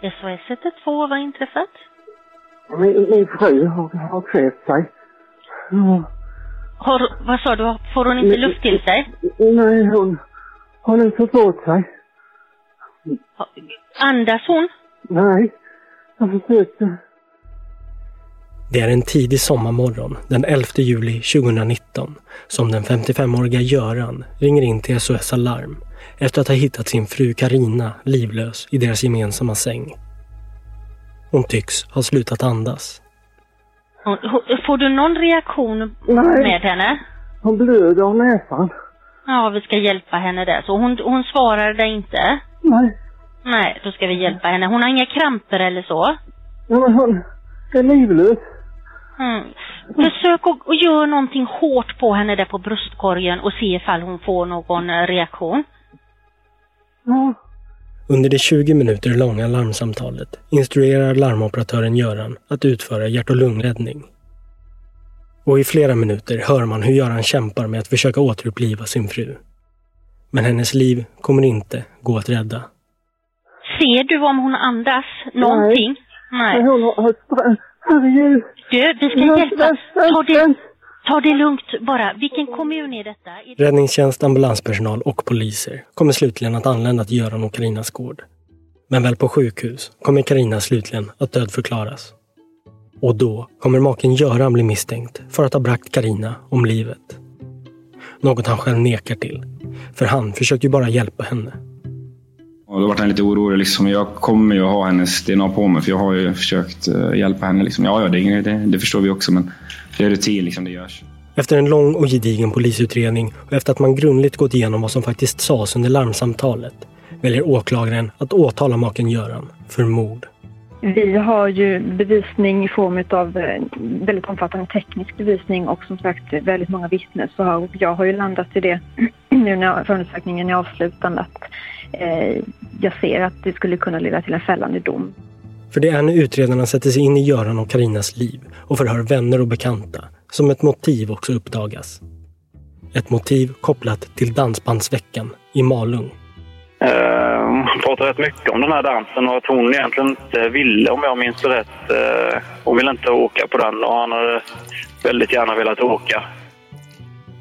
SOS 112, vad har inträffat? Min, min fru har, har krävt sig. Ja. Har, vad sa du? Får hon inte luft till sig? Nej, hon har inte fått åt sig. Andas hon? Nej, jag försökte. Det är en tidig sommarmorgon den 11 juli 2019 som den 55-åriga Göran ringer in till SOS Alarm efter att ha hittat sin fru Karina livlös i deras gemensamma säng. Hon tycks ha slutat andas. Får du någon reaktion Nej. med henne? Hon blöder av näsan. Ja, vi ska hjälpa henne där. Så hon, hon svarar dig inte? Nej. Nej, då ska vi hjälpa henne. Hon har inga kramper eller så? Ja, men hon är livlös. Mm. Försök att, att göra någonting hårt på henne där på bröstkorgen och se ifall hon får någon eh, reaktion. Ja. Under det 20 minuter långa larmsamtalet instruerar larmoperatören Göran att utföra hjärt och lungräddning. Och i flera minuter hör man hur Göran kämpar med att försöka återuppliva sin fru. Men hennes liv kommer inte gå att rädda. Ser du om hon andas någonting? Nej. Nej. Hon har... Herregud. Du, vi ska hjälpa. Ta det, ta det lugnt bara. Vilken kommun är detta? Räddningstjänst, ambulanspersonal och poliser kommer slutligen att anlända till Göran och Karinas gård. Men väl på sjukhus kommer Karina slutligen att dödförklaras. Och då kommer maken Göran bli misstänkt för att ha bragt Karina om livet. Något han själv nekar till. För han försökte ju bara hjälpa henne. Och då vart han lite orolig. Liksom. Jag kommer ju ha hennes DNA på mig för jag har ju försökt eh, hjälpa henne. Liksom. Ja, ja, det, det, det förstår vi också men det är rutin, liksom, det görs. Efter en lång och gedigen polisutredning och efter att man grundligt gått igenom vad som faktiskt sades under larmsamtalet väljer åklagaren att åtala maken Göran för mord. Vi har ju bevisning i form av eh, väldigt omfattande teknisk bevisning och som sagt väldigt många vittnesförhör. Och Jag har ju landat i det nu när förundersökningen är avslutad att jag ser att det skulle kunna leda till en fällande dom. För det är när utredarna sätter sig in i Göran och Karinas liv och förhör vänner och bekanta som ett motiv också uppdagas. Ett motiv kopplat till Dansbandsveckan i Malung. Eh, Hon pratar rätt mycket om den här dansen och att hon egentligen inte ville, om jag minns rätt. eh, Hon ville inte åka på den och han hade väldigt gärna velat åka.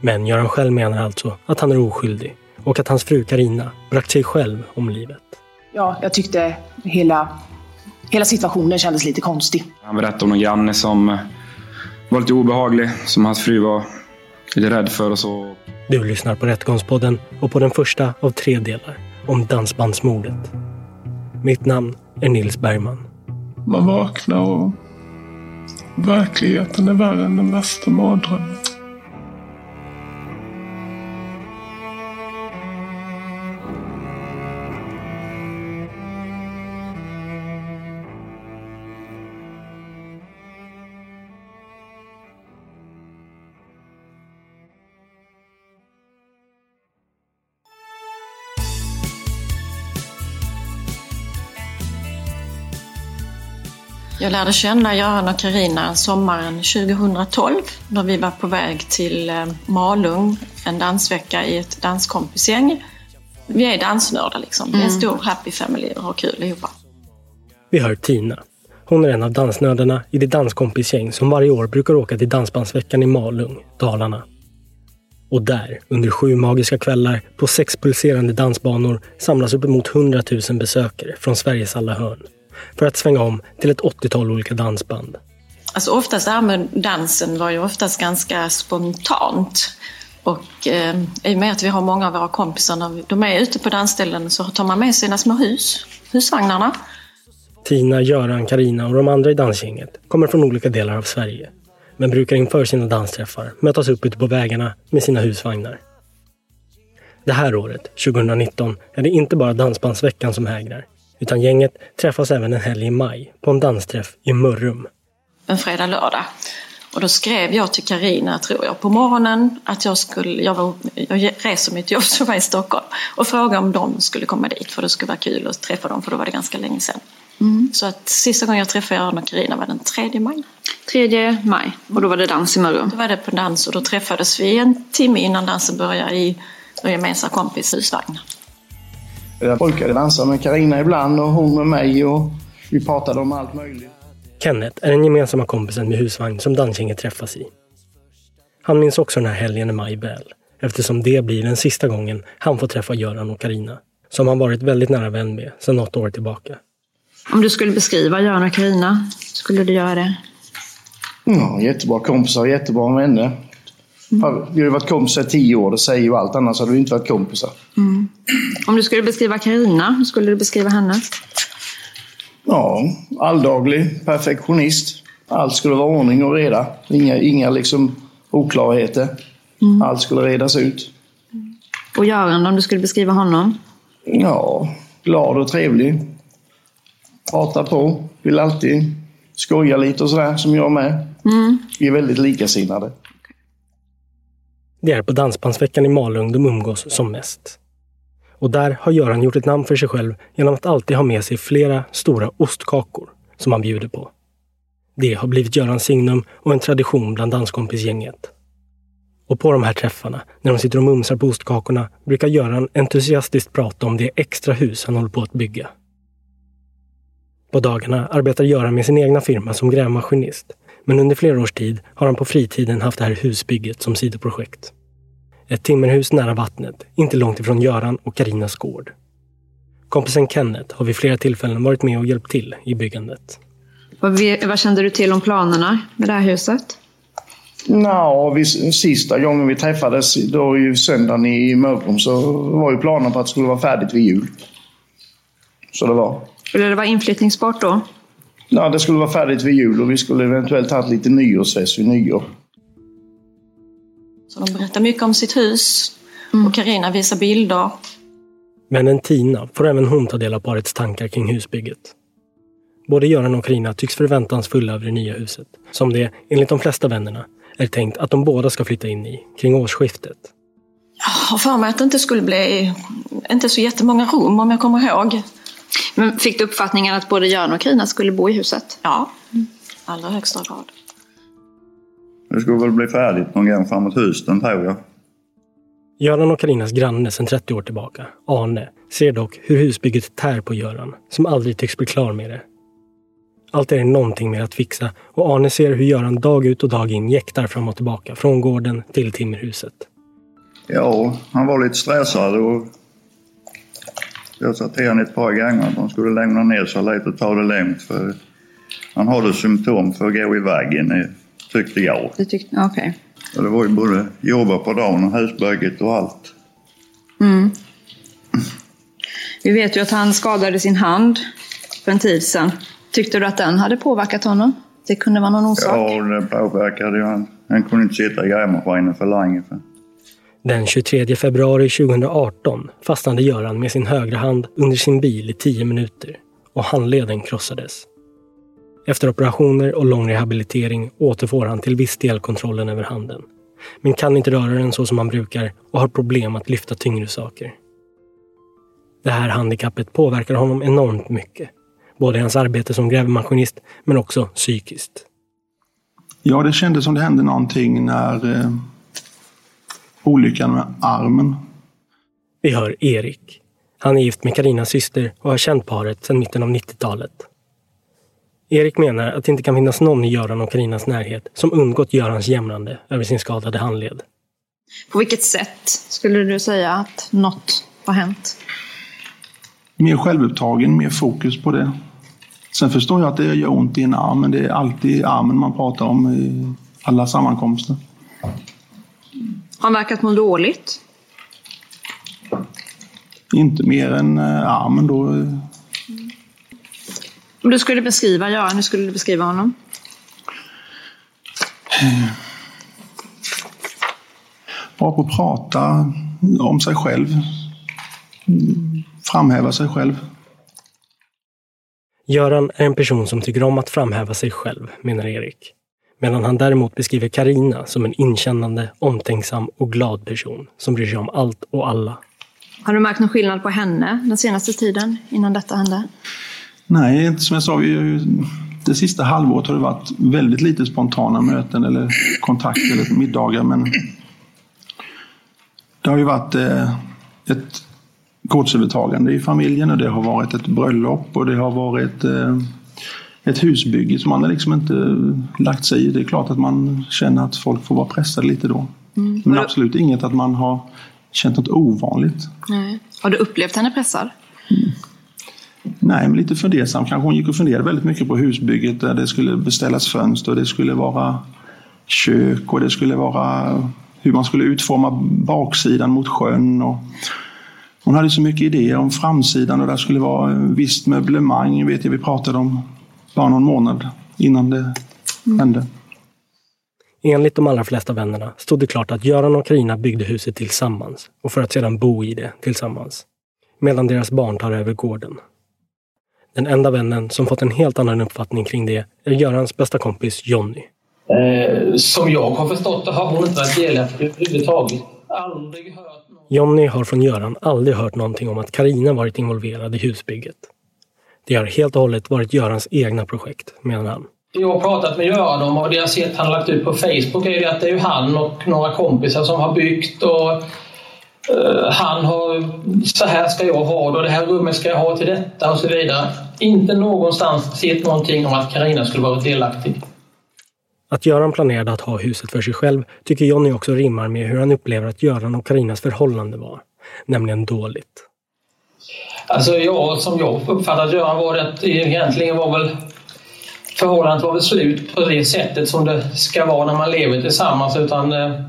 Men Göran själv menar alltså att han är oskyldig och att hans fru Karina bragt sig själv om livet. ja, jag tyckte hela, hela situationen kändes lite konstig. Han berättade om någon granne som eh, var lite obehaglig, som hans fru var lite rädd för och så. Du lyssnar på Rättegångspodden och på den första av tre delar om dansbandsmordet. Mitt namn är Nils Bergman. Man vaknar och verkligheten är värre än den värsta mardrömmen. Jag lärde känna Göran och Karina sommaren 2012 när vi var på väg till eh, Malung, en dansvecka i ett danskompisgäng. Vi är dansnördar liksom. Vi är en Mm. stor happy family och har kul ihop. Vi hör Tina. Hon är en av dansnördarna i det danskompisgäng som varje år brukar åka till Dansbandsveckan i Malung, Dalarna. Och där, under sju magiska kvällar på sex pulserande dansbanor samlas uppemot 100 000 besökare från Sveriges alla hörn för att svänga om till ett 80-tal olika dansband. Alltså oftast det här med dansen var ju oftast ganska spontant. Och eh, i och med att vi har många av våra kompisar, när de är ute på dansställen så tar man med sina små hus, husvagnarna. Tina, Göran, Karina och de andra i dansgänget kommer från olika delar av Sverige men brukar inför sina dansträffar mötas upp ute på vägarna med sina husvagnar. Det här året, 2019, är det inte bara Dansbandsveckan som hägrar utan gänget träffas även en helg i maj på en dansträff i Mörrum. en fredag, lördag. Och då skrev jag till Karina, tror jag, på morgonen att jag skulle, jag, var, jag reser mitt jobb som var i Stockholm och frågade om de skulle komma dit för det skulle vara kul att träffa dem för då var det ganska länge sedan. Mm. Så att sista gången jag träffade Göran och Karina var den 3 maj. 3 maj och då var det dans i Mörrum. Då var det på dans och då träffades vi en timme innan dansen började i vår gemensamma kompis husvagn. Jag brukade dansa med Karina ibland och hon med mig och vi pratade om allt möjligt. Kenneth är den gemensamma kompisen med husvagn som dansgänget träffas i. Han minns också den här helgen i maj väl, eftersom det blir den sista gången han får träffa Göran och Karina, som han varit väldigt nära vän med sedan något år tillbaka. Om du skulle beskriva Göran och Carina, skulle du göra det? Ja, jättebra kompisar och jättebra vänner. Har- Vi har ju varit kompisar i tio år, det säger ju allt. Annars hade vi inte varit kompisar. Mm. Om du skulle beskriva Carina, hur skulle du beskriva henne? Ja, alldaglig, perfektionist. Allt skulle vara ordning och reda. Inga, inga liksom oklarheter. Allt skulle redas ut. Och Göran, om du skulle beskriva honom? Ja, glad och trevlig. Pratar på. Vill alltid skoja lite och sådär, som jag med. Mm. Vi är väldigt likasinnade. Det är på Dansbandsveckan i Malung de umgås som mest. Och där har Göran gjort ett namn för sig själv genom att alltid ha med sig flera stora ostkakor som han bjuder på. Det har blivit Görans signum och en tradition bland danskompisgänget. Och på de här träffarna, när de sitter och mumsar på ostkakorna, brukar Göran entusiastiskt prata om det extra hus han håller på att bygga. På dagarna arbetar Göran med sin egna firma som grävmaskinist. Men under flera års tid har han på fritiden haft det här husbygget som sidoprojekt. Ett timmerhus nära vattnet, inte långt ifrån Göran och Karinas gård. Kompisen Kenneth har vid flera tillfällen varit med och hjälpt till i byggandet. Vad, vad kände du till om planerna med det här huset? Nå, vi, sista gången vi träffades, då ju söndagen i Mörrum, så var ju planen på att det skulle vara färdigt vid jul. Så det var. Skulle det vara inflyttningsbart då? Ja, det skulle vara färdigt vid jul och vi skulle eventuellt ha ett lite nyårsfest vid nyår. Så de berättar mycket om sitt hus och Karina visar bilder. Vännen Tina får även hon ta del av parets tankar kring husbygget. Både Göran och Karina tycks förväntansfulla över det nya huset, som det, enligt de flesta vännerna, är tänkt att de båda ska flytta in i kring årsskiftet. Jag har för mig att det inte skulle bli inte så jättemånga rum om jag kommer ihåg. Men fick du uppfattningen att både Göran och Carina skulle bo i huset? Ja, allra högsta grad. Det skulle väl bli färdigt någon gång framåt hösten tror jag. Göran och Karinas granne sedan 30 år tillbaka, Arne, ser dock hur husbygget tär på Göran, som aldrig tycks bli klar med det. Alltid är någonting mer att fixa och Arne ser hur Göran dag ut och dag in jäktar fram och tillbaka från gården till timmerhuset. Ja, han var lite stressad och jag sa till honom ett par gånger att han skulle lämna ner sig lite och ta det lugnt för han hade symptom för att gå i väggen tyckte jag. Du tyckte, okej. Och det var ju både jobba på dagen och husbygget och allt. Mm. Vi vet ju att han skadade sin hand för en tid sedan. Tyckte du att den hade påverkat honom? Det kunde vara någon orsak? Ja, det påverkade ju han. Han kunde inte sitta i grävmaskinen för länge. För. Den 23 februari 2018 fastnade Göran med sin högra hand under sin bil i 10 minuter och handleden krossades. Efter operationer och lång rehabilitering återfår han till viss del kontrollen över handen. Men kan inte röra den så som han brukar och har problem att lyfta tyngre saker. Det här handikappet påverkar honom enormt mycket. både i hans arbete som grävmaskinist men också psykiskt. Ja, det kändes som det hände någonting när eh, olyckan med armen. Vi hör Erik. Han är gift med Karinas syster och har känt paret sedan mitten av 90-talet. Erik menar att det inte kan finnas någon i Göran och Karinas närhet som undgått Görans jämrande över sin skadade handled. På vilket sätt skulle du säga att något har hänt? Mer självupptagen, mer fokus på det. Sen förstår jag att det gör ont i en arm, men det är alltid armen man pratar om i alla sammankomster. Har han verkat må dåligt? Inte mer än eh, armen då. Om du skulle beskriva Göran, hur skulle du beskriva honom? Bra på att prata om sig själv. Framhäva sig själv. Göran är en person som tycker om att framhäva sig själv, menar Erik. Medan han däremot beskriver Karina som en inkännande, omtänksam och glad person som bryr sig om allt och alla. Har du märkt någon skillnad på henne den senaste tiden innan detta hände? Nej, som jag sa. Vi, det sista halvåret har det varit väldigt lite spontana möten eller kontakter eller middagar. Men det har ju varit eh, ett gårdsövertagande i familjen och det har varit ett bröllop och det har varit eh, ett husbygge som man har liksom inte lagt sig i. Det är klart att man känner att folk får vara pressade lite då. Mm. Men absolut inget att man har känt något ovanligt. Nej. Har du upplevt henne pressad? Nej, men lite fundersam kanske. Hon gick och funderade väldigt mycket på husbygget där det skulle beställas fönster, det skulle vara kök och det skulle vara hur man skulle utforma baksidan mot sjön. Och hon hade så mycket idéer om framsidan och där skulle vara visst möblemang, vet jag vi pratade om bara någon månad innan det hände. Enligt de allra flesta vännerna stod det klart att Göran och Karina byggde huset tillsammans och för att sedan bo i det tillsammans. Medan deras barn tar över gården. Den enda vännen som fått en helt annan uppfattning kring det är Görans bästa kompis Jonny. Eh, som jag har förstått det har hon inte varit delaktig överhuvudtaget. Aldrig hört Jonny har från Göran aldrig hört någonting om att Karina varit involverad i husbygget. Det har helt och hållet varit Görans egna projekt, menar han. Jag har pratat med Göran om och det jag sett han lagt ut på Facebook är ju att det är ju han och några kompisar som har byggt och han har så här ska jag ha det och det här rummet ska jag ha till detta och så vidare. Inte någonstans sett någonting om att Karina skulle vara delaktig. Att Göran planerade att ha huset för sig själv tycker Jonny också rimmar med hur han upplever att Göran och Karinas förhållande var. Nämligen dåligt. Alltså jag, som jag uppfattat Göran var det att det egentligen var väl förhållandet var väl slut på det sättet som det ska vara när man lever tillsammans utan eh,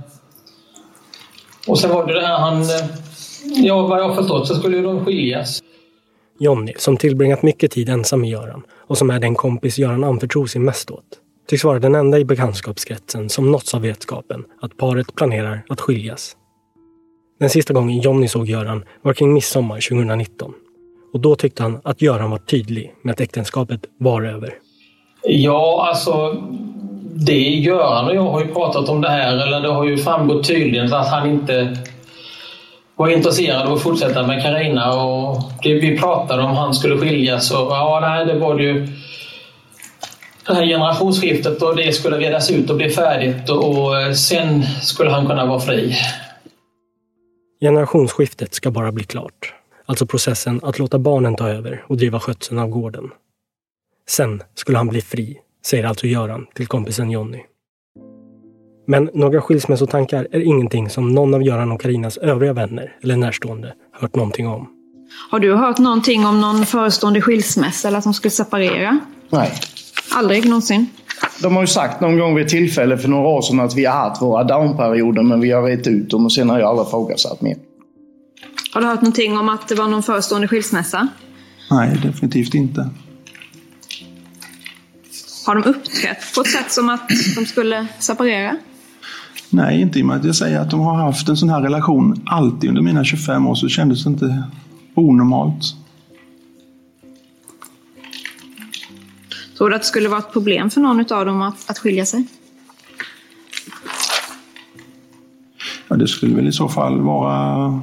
och sen var det det här han eh, ja vad jag förstått så skulle ju de skiljas. Jonny, som tillbringat mycket tid ensam med Göran och som är den kompis Göran anförtror sig mest åt, tycks vara den enda i bekantskapskretsen som nåtts av vetskapen att paret planerar att skiljas. Den sista gången Jonny såg Göran var kring midsommar 2019. Och då tyckte han att Göran var tydlig med att äktenskapet var över. Ja, alltså det Göran och jag har ju pratat om det här, eller det har ju framgått tydligt att han inte var intresserad av att fortsätta med Karina och det vi pratade om han skulle skiljas och ja, nej, det var det ju det här generationsskiftet och det skulle redas ut och bli färdigt och eh, sen skulle han kunna vara fri. Generationsskiftet ska bara bli klart. Alltså processen att låta barnen ta över och driva skötseln av gården. Sen skulle han bli fri, säger alltså Göran till kompisen Jonny. Men några skilsmässotankar är ingenting som någon av Göran och Karinas övriga vänner eller närstående hört någonting om. Har du hört någonting om någon förestående skilsmässa eller att de skulle separera? Nej. Aldrig någonsin? De har ju sagt någon gång vid tillfälle för några år sedan att vi har haft våra downperioder men vi har rätt ut dem och sen har jag aldrig ifrågasatt mer. Har du hört någonting om att det var någon förestående skilsmässa? Nej, definitivt inte. Har de uppträtt på ett sätt som att de skulle separera? Nej, inte i och med att jag säger att de har haft en sån här relation alltid under mina 25 år så kändes det inte onormalt. Tror du att det skulle vara ett problem för någon av dem att, att skilja sig? Ja, det skulle väl i så fall vara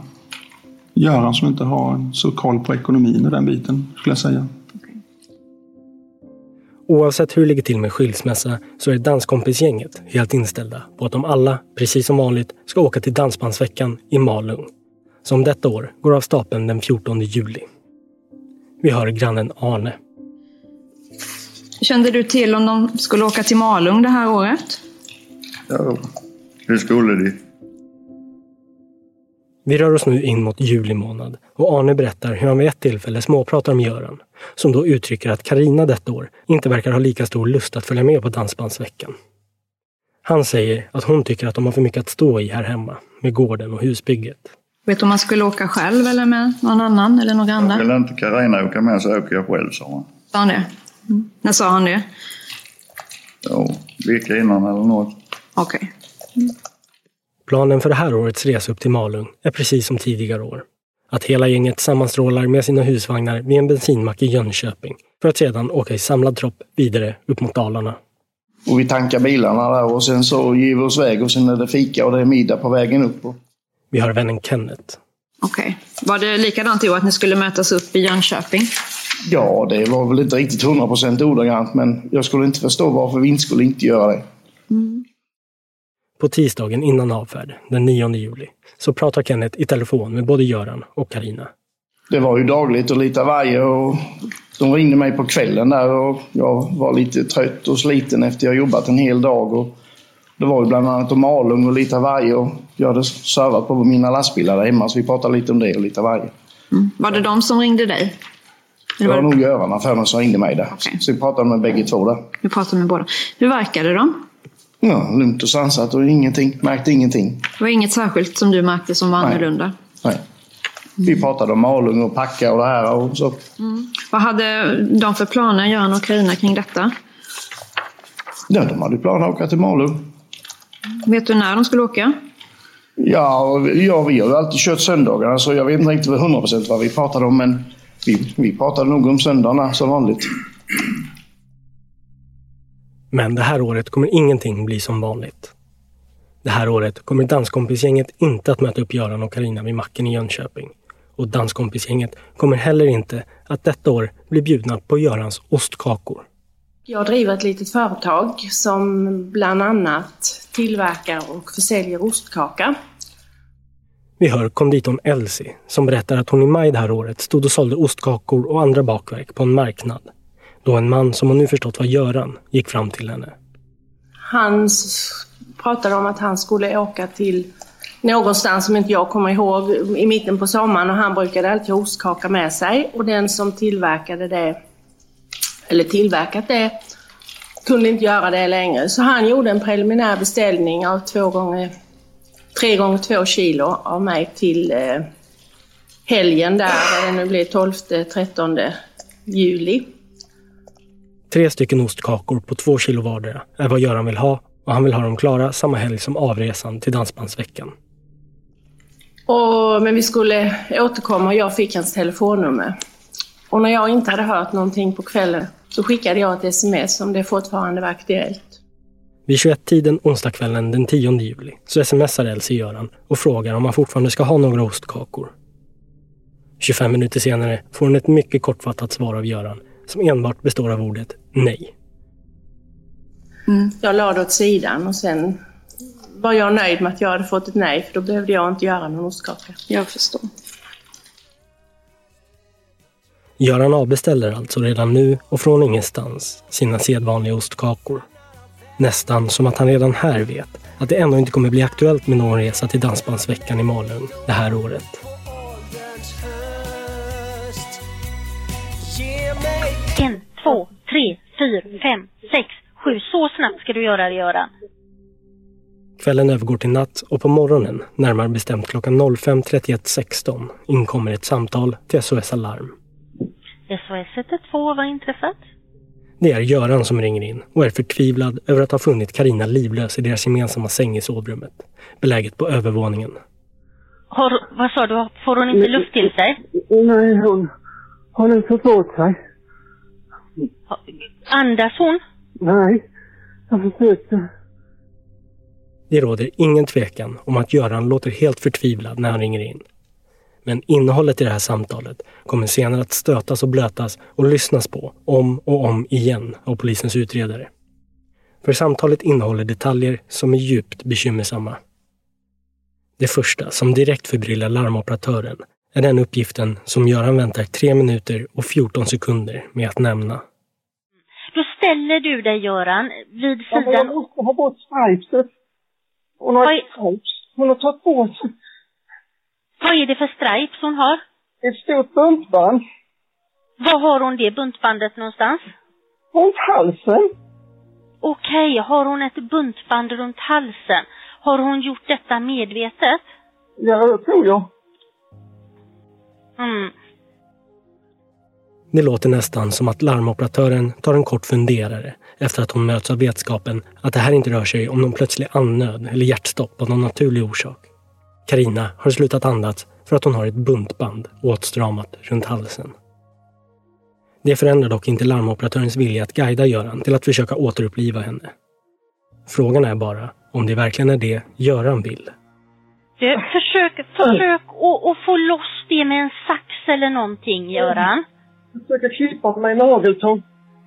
Göran som inte har så koll på ekonomin och den biten, skulle jag säga. Oavsett hur det ligger till med skilsmässa så är danskompisgänget helt inställda på att de alla, precis som vanligt, ska åka till Dansbandsveckan i Malung. Som detta år går av stapeln den 14 juli. Vi hör grannen Arne. Kände du till om de skulle åka till Malung det här året? Ja, det skulle de. Vi rör oss nu in mot juli månad och Arne berättar hur han vid ett tillfälle småpratar med Göran, som då uttrycker att Karina detta år inte verkar ha lika stor lust att följa med på Dansbandsveckan. Han säger att hon tycker att de har för mycket att stå i här hemma, med gården och husbygget. Vet du om man skulle åka själv eller med någon annan eller några andra? Vill inte Carina åka med så åker jag själv, sa han. Sa han det? Mm. När sa han det? Ja, vecka innan eller något. Okej. Planen för det här årets resa upp till Malung är precis som tidigare år. Att hela gänget sammanstrålar med sina husvagnar vid en bensinmack i Jönköping för att sedan åka i samlad tropp vidare upp mot Dalarna. Och vi tankar bilarna där och sen så ger vi oss iväg och sen är det fika och det är middag på vägen upp. Och... Vi har vännen Kenneth. Okej. Var det likadant i år att ni skulle mötas upp i Jönköping? Ja, det var väl inte riktigt 100% ordagrant men jag skulle inte förstå varför vi inte skulle inte göra det. På tisdagen innan avfärd, den 9 juli, så pratar Kenneth i telefon med både Göran och Karina. Det var ju dagligt och lite varje och de ringde mig på kvällen där och jag var lite trött och sliten efter jag jobbat en hel dag. Och det var ju bland annat om Malung och lite varje och jag hade servat på mina lastbilar där hemma så vi pratade lite om det och lite varje. Var det de som ringde dig? Det var nog Göran för mig som ringde mig där. Så vi pratade med bägge två där. Du pratade med båda. Hur verkade de? Ja, lugnt och sansat och ingenting. Märkte ingenting. Det var inget särskilt som du märkte som var annorlunda? Nej. Vi pratade om Malung och packa och det här och så. Mm. Vad hade de för planer, Göran och Carina, kring detta? Ja, de hade planer att åka till Malung. Vet du när de skulle åka? Ja, ja, vi har ju alltid kört söndagarna så jag vet inte riktigt 100% vad vi pratade om men vi, vi pratade nog om söndagarna som vanligt. Men det här året kommer ingenting bli som vanligt. Det här året kommer danskompisgänget inte att möta upp Göran och Karina vid macken i Jönköping. Och danskompisgänget kommer heller inte att detta år bli bjudna på Görans ostkakor. Jag driver ett litet företag som bland annat tillverkar och försäljer ostkaka. Vi hör konditorn Elsie som berättar att hon i maj det här året stod och sålde ostkakor och andra bakverk på en marknad. Då en man som hon nu förstått var Göran gick fram till henne. Han pratade om att han skulle åka till någonstans som inte jag kommer ihåg i mitten på sommaren och han brukade alltid ha ostkaka med sig och den som tillverkade det, eller tillverkat det, kunde inte göra det längre. Så han gjorde en preliminär beställning av två gånger, tre gånger två kilo av mig till eh, helgen där, vad det nu blir 12-13 juli. Tre stycken ostkakor på två kilo vardera är vad Göran vill ha och han vill ha dem klara samma helg som avresan till Dansbandsveckan. Och, men vi skulle återkomma och jag fick hans telefonnummer. Och när jag inte hade hört någonting på kvällen så skickade jag ett sms om det fortfarande var aktuellt. Vid 21-tiden onsdagskvällen den 10 juli så smsar Elsie Göran och frågar om han fortfarande ska ha några ostkakor. 25 minuter senare får hon ett mycket kortfattat svar av Göran som enbart består av ordet nej. Jag la det åt sidan och sen var jag nöjd med att jag hade fått ett nej för då behövde jag inte göra någon ostkaka. Jag förstår. Göran avbeställer alltså redan nu och från ingenstans sina sedvanliga ostkakor. Nästan som att han redan här vet att det ändå inte kommer bli aktuellt med någon resa till Dansbandsveckan i Malung det här året. Två, tre, fyra, fem, sex, sju. Så snabbt ska du göra det, Göran. Kvällen övergår till natt och på morgonen, närmare bestämt klockan 05.31.16, inkommer ett samtal till SOS Alarm. SOS 112, vad har inträffat? Det är Göran som ringer in och är förtvivlad över att ha funnit Karina livlös i deras gemensamma säng i sovrummet, beläget på övervåningen. Har, vad sa du? Får hon inte luft till sig? Nej, hon har inte fått åt sig. Andas hon? Nej, jag försökte. Det råder ingen tvekan om att Göran låter helt förtvivlad när han ringer in. Men innehållet i det här samtalet kommer senare att stötas och blötas och lyssnas på om och om igen av polisens utredare. För samtalet innehåller detaljer som är djupt bekymmersamma. Det första som direkt förbryllar larmoperatören är den uppgiften som Göran väntar 3 minuter och 14 sekunder med att nämna. Då ställer du dig, Göran, vid Ja, sidan... jag måste ha bort stripeset. Hon har. Hon har tagit bort Vad är det för stripes hon har? ett stort buntband Var har hon det buntbandet någonstans? runt halsen. Okej, har hon ett buntband runt halsen? Har hon gjort detta medvetet? Ja, det tror jag. Mm. Det låter nästan som att larmoperatören tar en kort funderare efter att hon möts av vetskapen att det här inte rör sig om någon plötslig andnöd eller hjärtstopp av någon naturlig orsak. Karina har slutat andas för att hon har ett buntband åtstramat runt halsen. Det förändrar dock inte larmoperatörens vilja att guida Göran till att försöka återuppliva henne. Frågan är bara om det verkligen är det Göran vill. Du, försök, försök att att få loss det med en sax eller någonting, Göran. Jag försöker klippa mig i nageltång.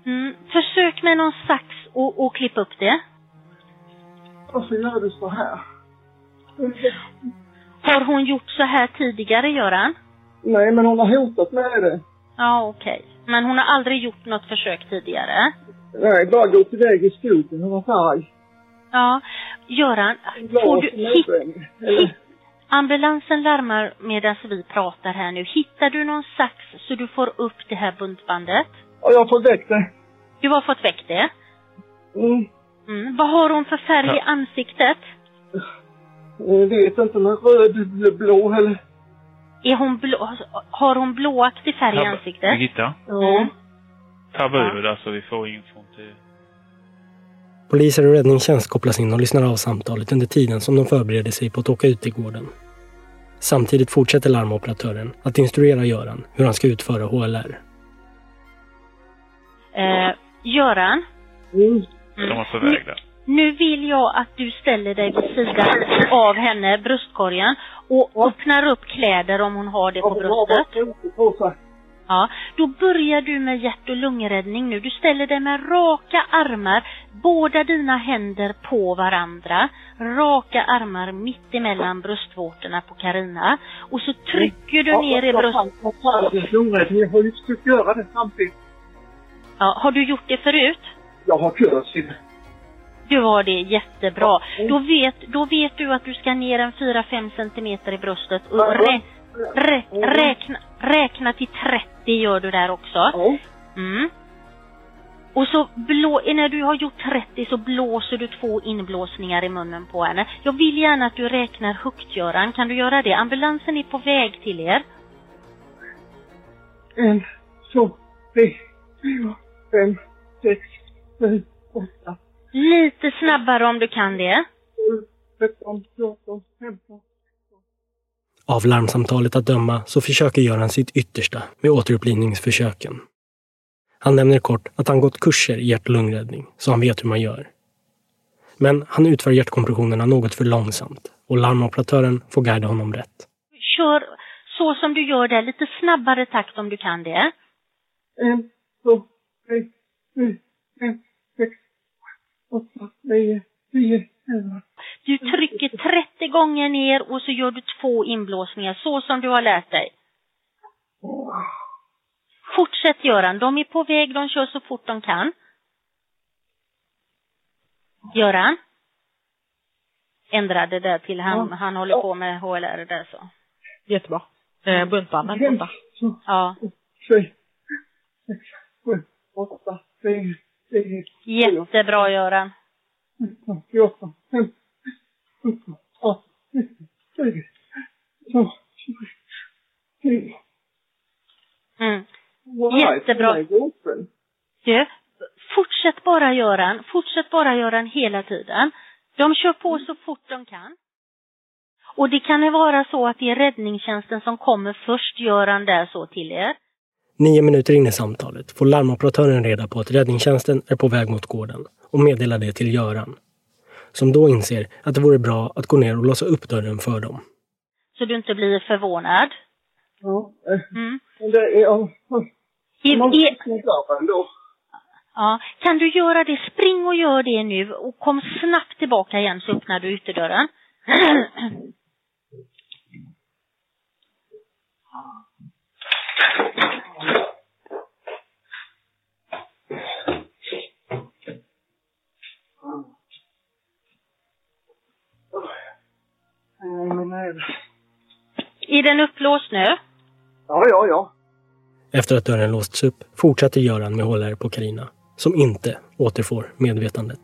Mm. Försök med någon sax och, och klippa upp det. Varför gör du så här? Har hon gjort så här tidigare, Göran? Nej, men hon har hotat med det. Ja, okej. Men hon har aldrig gjort något försök tidigare? Nej, bara gått iväg i skogen och varit arg. Ja. Göran, får du... Hit. Eller, ambulansen larmar medan vi pratar här nu. Hittar du någon sax så du får upp det här buntbandet? ja, jag får väck det. Du har fått väck det? Mm. Mm. Vad har hon för färg i ansiktet? Jag vet inte, men röd, bl- blå eller... Är hon blå, har hon blåaktig färg i ansiktet? Birgitta, Ja. tabba ur där så vi får infon till... Poliser och räddningstjänst kopplas in och lyssnar av samtalet under tiden som de förbereder sig på att åka ut till gården. Samtidigt fortsätter larmoperatören att instruera Göran hur han ska utföra HLR. Eh, Göran? Mm. De var på väg där. Nu vill jag att du ställer dig vid sidan av henne, bröstkorgen, och öppnar upp kläder om hon har det på bröstet. Ja, då börjar du med hjärt och lungräddning nu. Du ställer dig med raka armar, båda dina händer på varandra. Raka armar mitt emellan bröstvårtorna på Karina. Och så trycker du ner i bröstet. Jag har ju försökt göra det samtidigt. Ja, har du gjort det förut? Jag har kurs i det. Du har det jättebra. Då vet, då vet du att du ska ner en 4-5 centimeter i bröstet och rä, rä, räkna, räkna till 30 gör du där också. Mm. Och så blå, när du har gjort 30 så blåser du två inblåsningar i munnen på henne. Jag vill gärna att du räknar högt Göran. Kan du göra det? Ambulansen är på väg till er. En, två, tre, fyra, fem, sex, sju, åtta, Lite snabbare om du kan det. sju, tretton, fjorton, femton. Av larmsamtalet att döma så försöker Göran sitt yttersta med återupplivningsförsöken. Han nämner kort att han gått kurser i hjärt och lungräddning, så han vet hur man gör. Men han utför hjärtkompressionerna något för långsamt och larmoperatören får guida honom rätt. Kör så som du gör där, lite snabbare takt om du kan det. En, två, tre, fyra, fem, sex, åtta, nio, tio, elva. Du trycker 30 gånger ner och så gör du två inblåsningar, så som du har lärt dig. Fortsätt Göran, de är på väg, de kör så fort de kan. Göran? Ändra det där till han, han håller på med HLR där så. Jättebra. Eh, buntbanden borta. Ja. Jättebra Göran. tretton, fjorton, Mm. Jättebra. Du, fortsätt bara Göran, fortsätt bara Göran hela tiden. De kör på så fort de kan. Och det kan ju vara så att det är räddningstjänsten som kommer först, Göran, där så till er. Nio minuter in i samtalet får larmoperatören reda på att räddningstjänsten är på väg mot gården och meddelar det till Göran. Som då inser att det vore bra att gå ner och låsa upp dörren för dem. Så du inte blir förvånad. Ja. eh, Mm. Men det är... Ja. I, Man i, ändå. ja. Kan du göra det? Spring och gör det nu och kom snabbt tillbaka igen så öppnar du ytterdörren. Är den upplåst nu? Ja, ja, ja. Efter att dörren låsts upp fortsätter Göran med HLR på Karina som inte återfår medvetandet.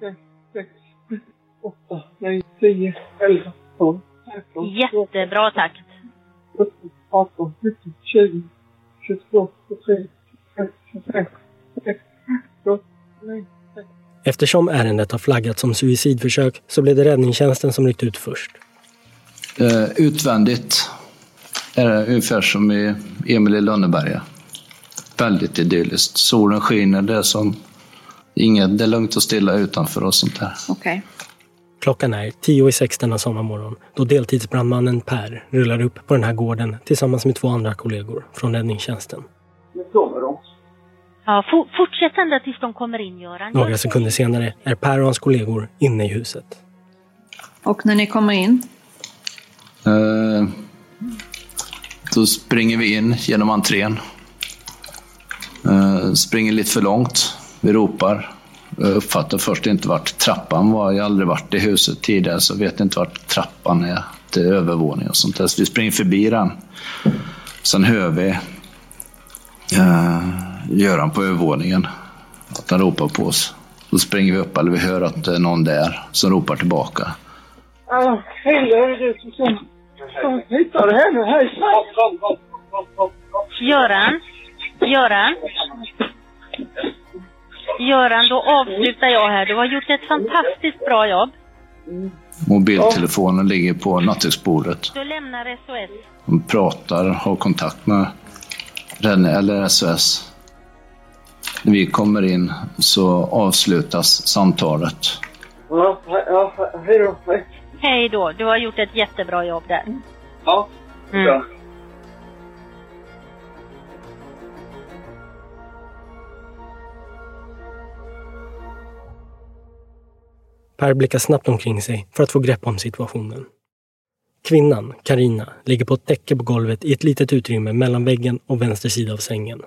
Sex, sex, sju, åtta, nio, tio, elva, tolv, tretton, Jättebra takt. 17, 18, 19, 20, 22, 23, 24, 25, 26, 27, 29, Eftersom ärendet har flaggats som suicidförsök så blev det räddningstjänsten som ryckte ut först. Eh, utvändigt är det ungefär som i Emil i Lönneberga. Väldigt idylliskt. Solen skiner, det är som inget, det är lugnt och stilla utanför och sånt där. Okej. Klockan är tio i sex denna sommarmorgon då deltidsbrandmannen Per rullar upp på den här gården tillsammans med två andra kollegor från räddningstjänsten. De. Ja, for, fortsätt ända tills de kommer in, Göran. Några sekunder senare är Per och hans kollegor inne i huset. Och när ni kommer in? Eh, då springer vi in genom entrén. Eh, springer lite för långt. Vi ropar. Jag uppfattar först inte vart trappan var. Jag har aldrig varit i huset tidigare så vet inte vart trappan är till övervåning och sånt där. Så vi springer förbi den. Sen hör vi eh, Göran på övervåningen. Att han ropar på oss. Då springer vi upp, eller vi hör att det är någon där som ropar tillbaka. Ja, är det du som Hittar du henne? Hej! Kom. Göran? Göran? Göran, då avslutar jag här. Du har gjort ett fantastiskt bra jobb. Mobiltelefonen ligger på nattduksbordet. Du lämnar SOS. De pratar, har kontakt med eller SOS. När vi kommer in så avslutas samtalet. Ja, ja, he- hej då. Hej. Hej då. Du har gjort ett jättebra jobb där. Ja. Mm. Ja. Per blickar snabbt omkring sig för att få grepp om situationen. Kvinnan, Karina, ligger på ett täcke på golvet i ett litet utrymme mellan väggen och vänster sida av sängen.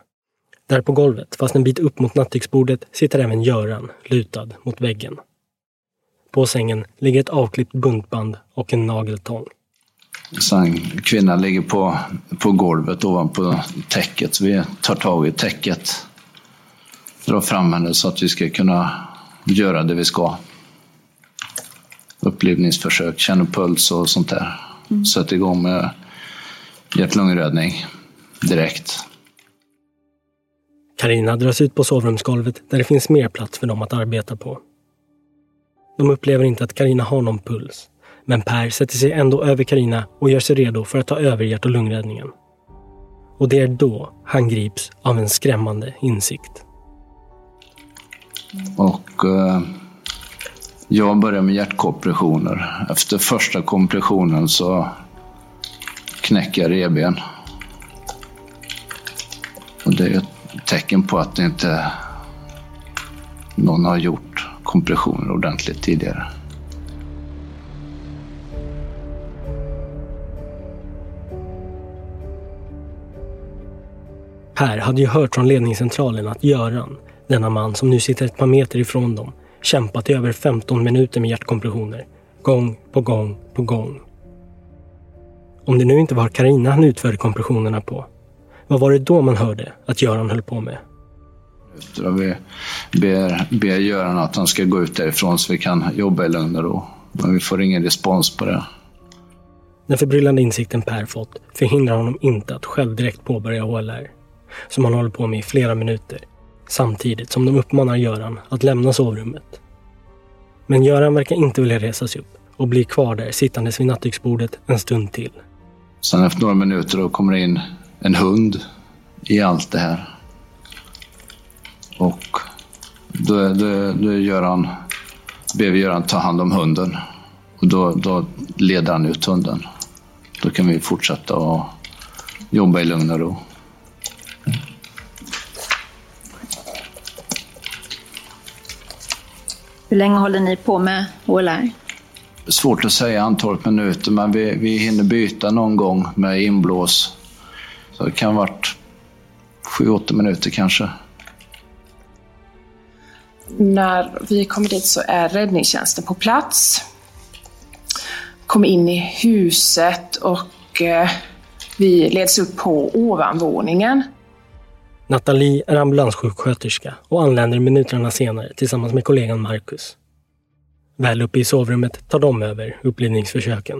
Där på golvet, fast en bit upp mot nattduksbordet, sitter även Göran, lutad mot väggen. På sängen ligger ett avklippt buntband och en nageltång. Sen kvinnan ligger på, på golvet ovanpå täcket. Vi tar tag i täcket. Drar fram henne så att vi ska kunna göra det vi ska. Upplivningsförsök, känner puls och sånt där. Sätter igång med hjärt-lungräddning direkt. Karina dras ut på sovrumsgolvet där det finns mer plats för dem att arbeta på. De upplever inte att Karina har någon puls. Men Per sätter sig ändå över Karina och gör sig redo för att ta över hjärt och lungräddningen. Och det är då han grips av en skrämmande insikt. Och eh, jag börjar med hjärtkompressioner. Efter första kompressionen så knäcker jag revben. Och det är ett tecken på att det inte någon har gjort kompressioner ordentligt tidigare. Per hade ju hört från ledningscentralen att Göran, denna man som nu sitter ett par meter ifrån dem, kämpat i över 15 minuter med hjärtkompressioner. Gång på gång på gång. Om det nu inte var Karina han utförde kompressionerna på, vad var det då man hörde att Göran höll på med? Så vi ber, ber Göran att han ska gå ut därifrån så vi kan jobba i lugn och ro. Men vi får ingen respons på det. Den förbryllande insikten Per fått förhindrar honom inte att själv direkt påbörja HLR, som han håller på med i flera minuter, samtidigt som de uppmanar Göran att lämna sovrummet. Men Göran verkar inte vilja resa sig upp och blir kvar där sittandes vid nattduksbordet en stund till. Sen efter några minuter då kommer det in en hund i allt det här. Och då, då, då gör han, ber vi Göran ta hand om hunden. Och då, då leder han ut hunden. Då kan vi fortsätta och jobba i lugn och ro. Hur länge håller ni på med HLR? Svårt att säga antalet minuter, men vi, vi hinner byta någon gång med inblås. Så det kan ha varit 7-8 minuter kanske. När vi kommer dit så är räddningstjänsten på plats. Kommer in i huset och eh, vi leds upp på ovanvåningen. Nathalie är ambulanssjuksköterska och anländer minuterna senare tillsammans med kollegan Marcus. Väl uppe i sovrummet tar de över upplivningsförsöken.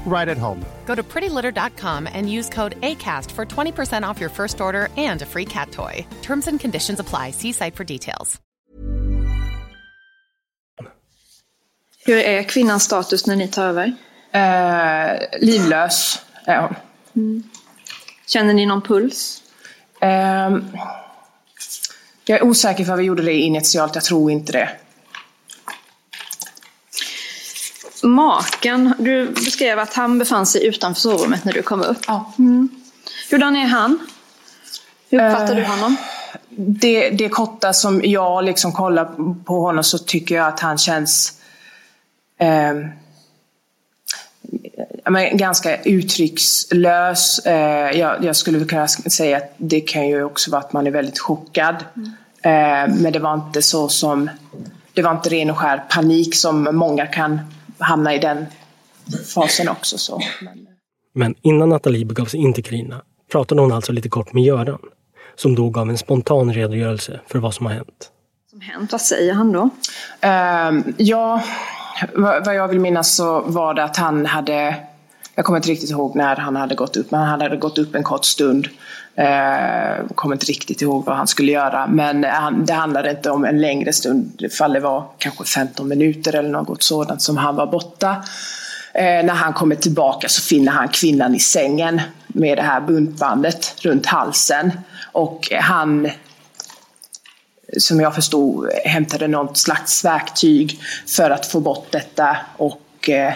right at home. Go to prettylitter.com and use code ACAST for 20% off your first order and a free cat toy. Terms and conditions apply. See site for details. Hur är kvinnans status när ni tar över? Eh, livlös är hon. Mm. Känner ni någon puls? Eh, jag är osäker för vi gjorde det initialt, jag tror inte det. Maken, du beskrev att han befann sig utanför sovrummet när du kom upp. Ja. Mm. Hurdan är han? Hur uppfattar Eh, du honom? Det, det korta som jag liksom kollar på honom så tycker jag att han känns eh, men ganska uttryckslös. Eh, jag, jag skulle kunna säga att det kan ju också vara att man är väldigt chockad. Eh, men det var inte så som det var inte ren och skär panik som många kan hamna i den fasen också. Så. Men innan Nathalie begav sig in till Carina pratade hon alltså lite kort med Göran, som då gav en spontan redogörelse för vad som har hänt. Som hänt, vad säger han då? Ehm, ja, vad vad jag vill minnas så var det att han hade, jag kommer inte riktigt ihåg när han hade gått upp, men han hade gått upp en kort stund. Eh, kommer inte riktigt ihåg vad han skulle göra, men han, det handlade inte om en längre stund, ifall det var kanske 15 minuter eller något sådant som han var borta. Eh, när han kommer tillbaka så finner han kvinnan i sängen med det här buntbandet runt halsen. Och han som jag förstod hämtade något slags verktyg för att få bort detta och eh,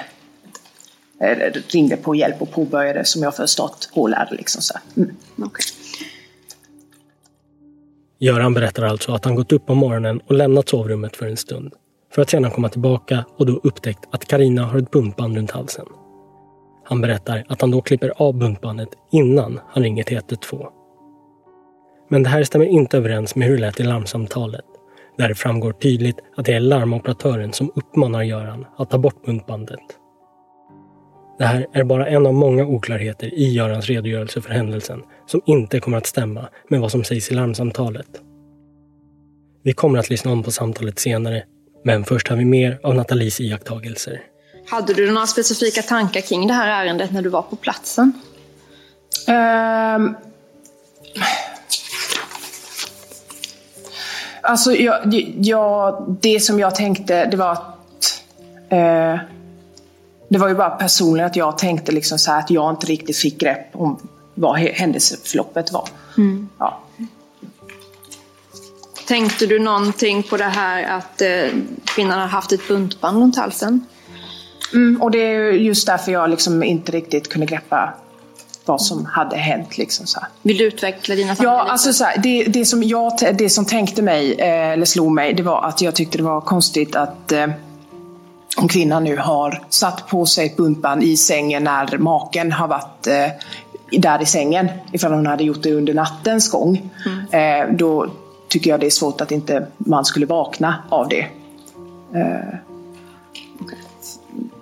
ringde på hjälp och påbörjade som jag förstått HLR. Liksom så. Mm. Göran berättar alltså att han gått upp på morgonen och lämnat sovrummet för en stund. För att sedan komma tillbaka och då upptäckt att Karina har ett buntband runt halsen. Han berättar att han då klipper av buntbandet innan han ringer till 112. Men det här stämmer inte överens med hur det lät i larmsamtalet. Där det framgår tydligt att det är larmoperatören som uppmanar Göran att ta bort buntbandet. Det här är bara en av många oklarheter i Görans redogörelse för händelsen som inte kommer att stämma med vad som sägs i larmsamtalet. Vi kommer att lyssna om på samtalet senare, men först har vi mer av Nathalies iakttagelser. Hade du några specifika tankar kring det här ärendet när du var på platsen? Ehm. Alltså, jag, jag, det som jag tänkte, det var att... Eh, det var ju bara personligen att jag tänkte liksom så här att jag inte riktigt fick grepp om vad händelseförloppet var. Mm. Ja. Tänkte du någonting på det här att eh, kvinnan har haft ett buntband runt halsen? Mm, och det är just därför jag liksom inte riktigt kunde greppa vad som hade hänt. Liksom, så här. Vill du utveckla dina tankar Ja, lite? alltså så här, det, det, som jag, det som tänkte mig, eh, eller slog mig, det var att jag tyckte det var konstigt att eh, om kvinnan nu har satt på sig ett buntband i sängen när maken har varit eh, där i sängen, ifall hon hade gjort det under nattens gång. Eh, då tycker jag det är svårt att inte man skulle vakna av det. Eh,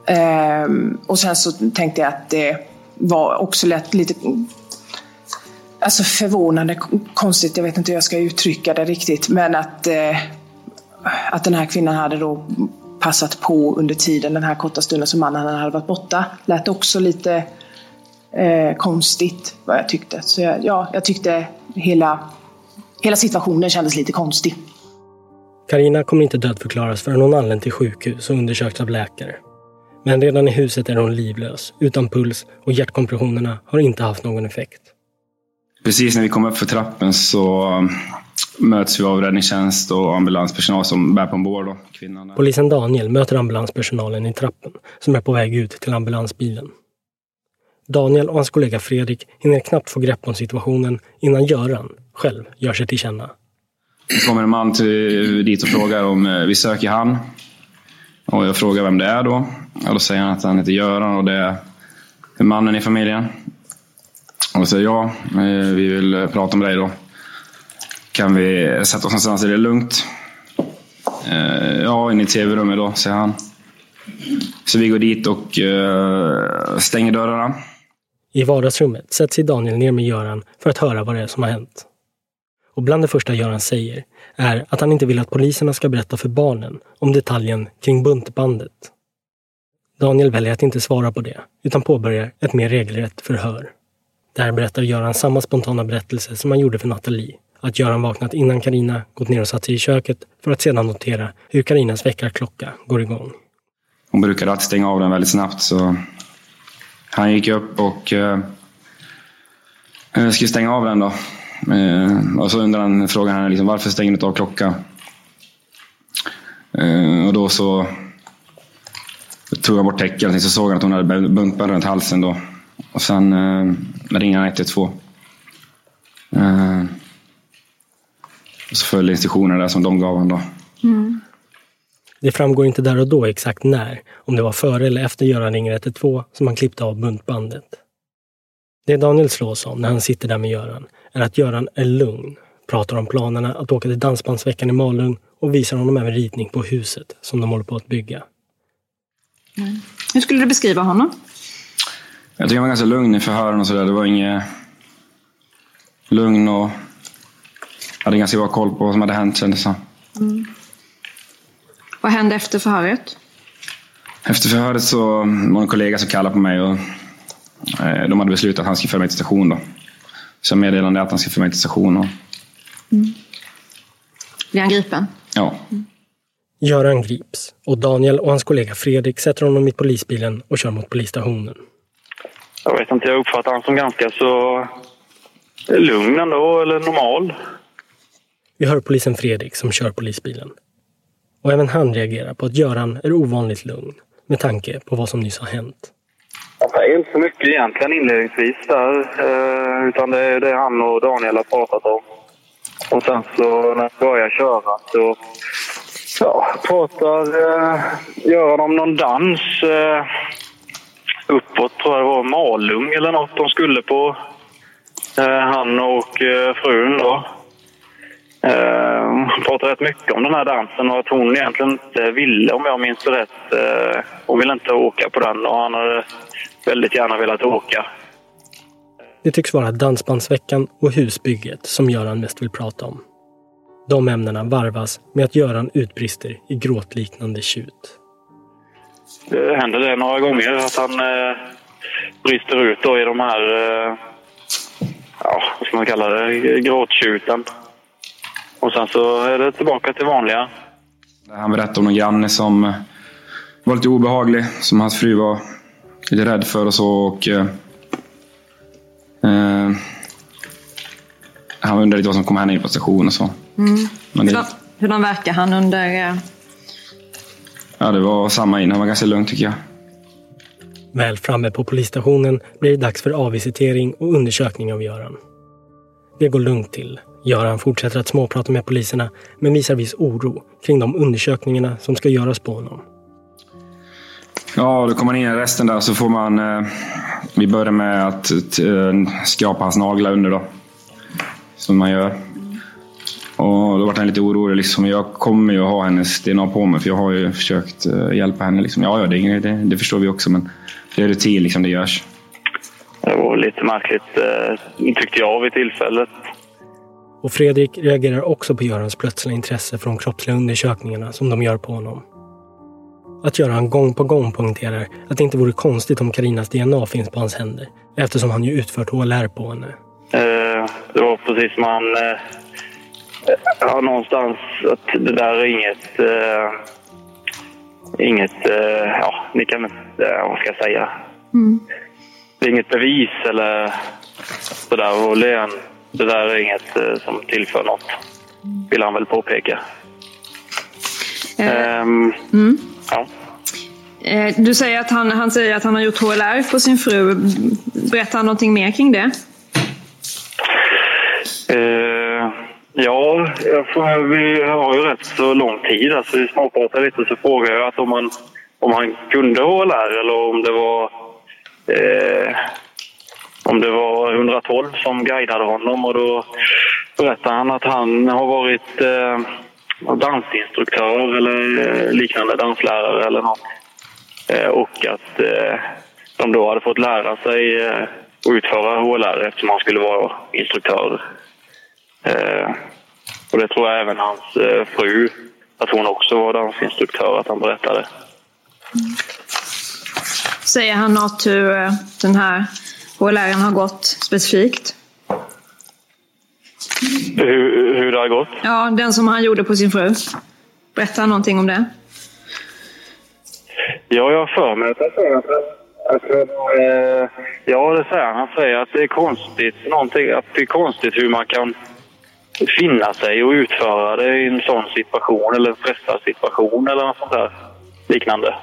Ehm, och sen så tänkte jag att det var också lätt lite alltså förvånande konstigt, jag vet inte hur jag ska uttrycka det riktigt, men att, eh, att den här kvinnan hade då passat på under tiden, den här korta stunden som mannen hade varit borta, lät också lite eh, konstigt vad jag tyckte. Så jag, ja, jag tyckte hela, hela situationen kändes lite konstig. Karina kommer inte dödförklaras förrän hon anlänt till sjukhus och undersökts av läkare. Men redan i huset är hon livlös, utan puls och hjärtkompressionerna har inte haft någon effekt. Precis när vi kom upp för trappen så möts vi av räddningstjänst och ambulanspersonal som bär på en bår. Då, kvinnan. Polisen Daniel möter ambulanspersonalen i trappen som är på väg ut till ambulansbilen. Daniel och hans kollega Fredrik hinner knappt få grepp om situationen innan Göran själv gör sig till känna. Det kommer en man till, dit och frågar om eh, vi söker han. Och jag frågar vem det är då. Och då säger han att han heter Göran och det är mannen i familjen. Och då säger jag, eh, vi vill eh, prata med dig då. Kan vi sätta oss någonstans där det är lugnt? Eh, Ja, in i tv-rummet då, säger han. Så vi går dit och eh, stänger dörrarna. I vardagsrummet sätter sig Daniel ner med Göran för att höra vad det är som har hänt. Och bland det första Göran säger är att han inte vill att poliserna ska berätta för barnen om detaljen kring buntbandet. Daniel väljer att inte svara på det, utan påbörjar ett mer regelrätt förhör. Där berättar Göran samma spontana berättelse som han gjorde för Nathalie. Att Göran vaknat innan Karina gått ner och satt sig i köket för att sedan notera hur Karinas väckarklocka går igång. Hon brukade alltid stänga av den väldigt snabbt så han gick upp och eh, eh skulle stänga av den då. Eh, och så undrade han, frågade han liksom, varför stänger du inte av klockan? Eh, och då så tog jag bort täcket och så såg han att hon hade buntband runt halsen då. Och sen eh, ringde han 112. Eh, så följde instruktionerna där som de gav honom då. Det framgår inte där och då exakt när, om det var före eller efter Göran ringer 112 som han klippte av buntbandet. Det Daniel slås om när han sitter där med Göran är att Göran är lugn, pratar om planerna att åka till Dansbandsveckan i Malung och visar honom även ritning på huset som de håller på att bygga. Hur skulle du beskriva honom? Jag tycker han var ganska lugn i förhören och sådär. Det var inget lugn och hade ganska bra koll på vad som hade hänt kändes det. Mm. Vad hände efter förhöret? Efter förhöret så var det en kollega som kallade på mig och eh, de hade beslutat att han skulle föra mig till station. Då. Så jag meddelade att han skulle föra mig till station. Och, Blir han gripen? ja. Göran grips och Daniel och hans kollega Fredrik sätter honom i polisbilen och kör mot polisstationen. Jag vet inte, jag uppfattar han som ganska så lugn ändå, eller normal. Vi hör polisen Fredrik som kör polisbilen. Och även han reagerar på att Göran är ovanligt lugn med tanke på vad som nyss har hänt. Det är inte så mycket egentligen inledningsvis där, eh, utan det är det han och Daniel har pratat om. Och sen så när jag börjar köra så ja, pratar eh, Göran om någon dans eh, uppåt, tror jag det var Malung eller något de skulle på. Eh, han och eh, frun då. Eh, pratar rätt mycket om den här dansen och att hon egentligen inte ville, om jag minns rätt, eh, hon ville inte åka på den och han hade väldigt gärna velat åka. Det tycks vara Dansbandsveckan och husbygget som Göran mest vill prata om. De ämnena varvas med att Göran utbrister i gråtliknande tjut. Det händer det några gånger att han eh, brister ut då i de här, eh, ja, vad ska man kalla det, gråttjuten. Och sen så är det tillbaka till vanliga. Han berättade om någon granne som eh, var lite obehaglig, som hans fru var lite rädd för och så. Och, eh, eh, han undrade lite vad som kommer hända in på station och så. Mm. Men det, Hurdan, hurdan verkar han under... eh, ja, det var samma in. Han var ganska lugn tycker jag. Väl framme på polisstationen blir det dags för avvisitering och undersökning av Göran. Det går lugnt till. Göran fortsätter att småprata med poliserna men visar viss oro kring de undersökningarna som ska göras på honom. Ja, då kommer man in i resten där så får man... Eh, vi börjar med att eh, skrapa hans naglar under då. Som man gör. Och då vart han lite orolig. Liksom. Jag kommer ju ha hennes DNA på mig för jag har ju försökt eh, hjälpa henne. Liksom. Ja, ja det, det, det förstår vi också men det är rutin liksom det görs. Det var lite märkligt, eh, tyckte jag vid tillfället. Och Fredrik reagerar också på Görans plötsliga intresse för de kroppsliga undersökningarna som de gör på honom. Att Göran gång på gång poängterar att det inte vore konstigt om Karinas DNA finns på hans händer eftersom han ju utfört HLR på henne. Eh, det var precis som han... Eh, ja, någonstans att det där är inget... Eh, inget... Eh, ja, ni kan... Eh, vad ska jag säga? Det är inget bevis eller sådär. Och Len, det där är inget eh, som tillför något. Vill han väl påpeka. Ehm, Mm. ja. Eh, Du säger att han, han säger att han har gjort HLR på sin fru. Berättar han någonting mer kring det? Eh, ja, jag får, vi har ju rätt så lång tid. Alltså, vi småpratade lite så frågade jag att om han, om han kunde HLR eller om det var eh, om det var 112 som guidade honom. Och då berättade han att han har varit eh, dansinstruktör eller eh, liknande danslärare eller något. Eh, och att eh, de då hade fått lära sig eh, att utföra HLR eftersom han skulle vara instruktör. Eh, och det tror jag även hans eh, fru, att hon också var dansinstruktör, att han berättade. Säger han något hur eh, den här HLR har gått specifikt? Hur, hur det har gått? Ja, den som han gjorde på sin fru. Berättar han någonting om det? Ja, jag har för mig att han säger att... att eh, ja, det säger han. Han säger att det är konstigt, någonting, att det är konstigt hur man kan finna sig och utföra det i en sån situation eller en stressad situation eller något sånt där liknande.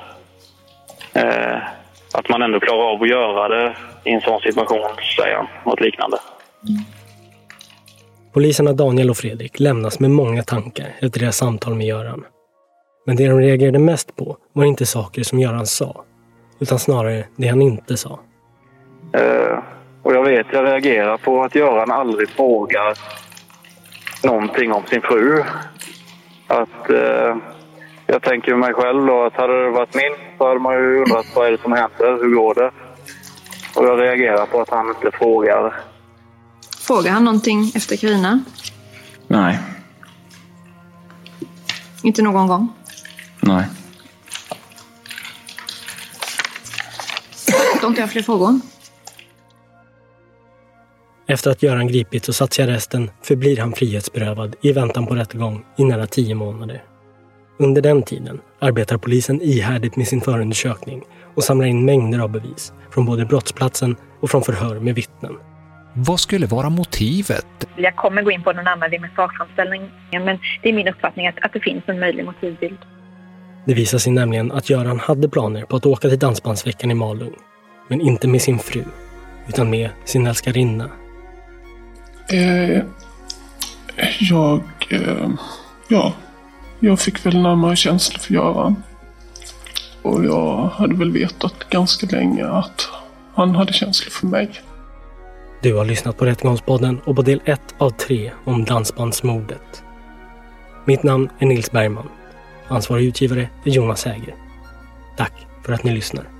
Eh, att man ändå klarar av att göra det i en sån situation, säger han. Något liknande. Poliserna Daniel och Fredrik lämnas med många tankar efter deras samtal med Göran. Men det de reagerade mest på var inte saker som Göran sa, utan snarare det han inte sa. Eh, och jag vet, jag reagerar på att Göran aldrig frågar någonting om sin fru. Att, eh, jag tänker mig själv då att hade det varit min så hade man ju undrat vad är det som händer, hur går det? Och jag reagerar på att han inte frågar. Frågar han någonting efter Carina? Nej, Inte någon gång? nej. Då har inte jag fler frågor. Efter att Göran gripits och satts i arresten förblir han frihetsberövad i väntan på rättegång i nära tio månader. Under den tiden arbetar polisen ihärdigt med sin förundersökning och samlar in mängder av bevis från både brottsplatsen och från förhör med vittnen. Vad skulle vara motivet? Jag kommer gå in på någon annan vid min sakframställning, men det är min uppfattning att, att det finns en möjlig motivbild. Det visar sig nämligen att Göran hade planer på att åka till Dansbandsveckan i Malung. Men inte med sin fru, utan med sin älskarinna. Eh, jag... Eh, ja. Jag fick väl närmare känslor för Göran. Och jag hade väl vetat ganska länge att han hade känslor för mig. Du har lyssnat på Rättegångspodden och på del 1 av 3 om dansbandsmordet. Mitt namn är Nils Bergman. Ansvarig utgivare är Jonas Häger. Tack för att ni lyssnar.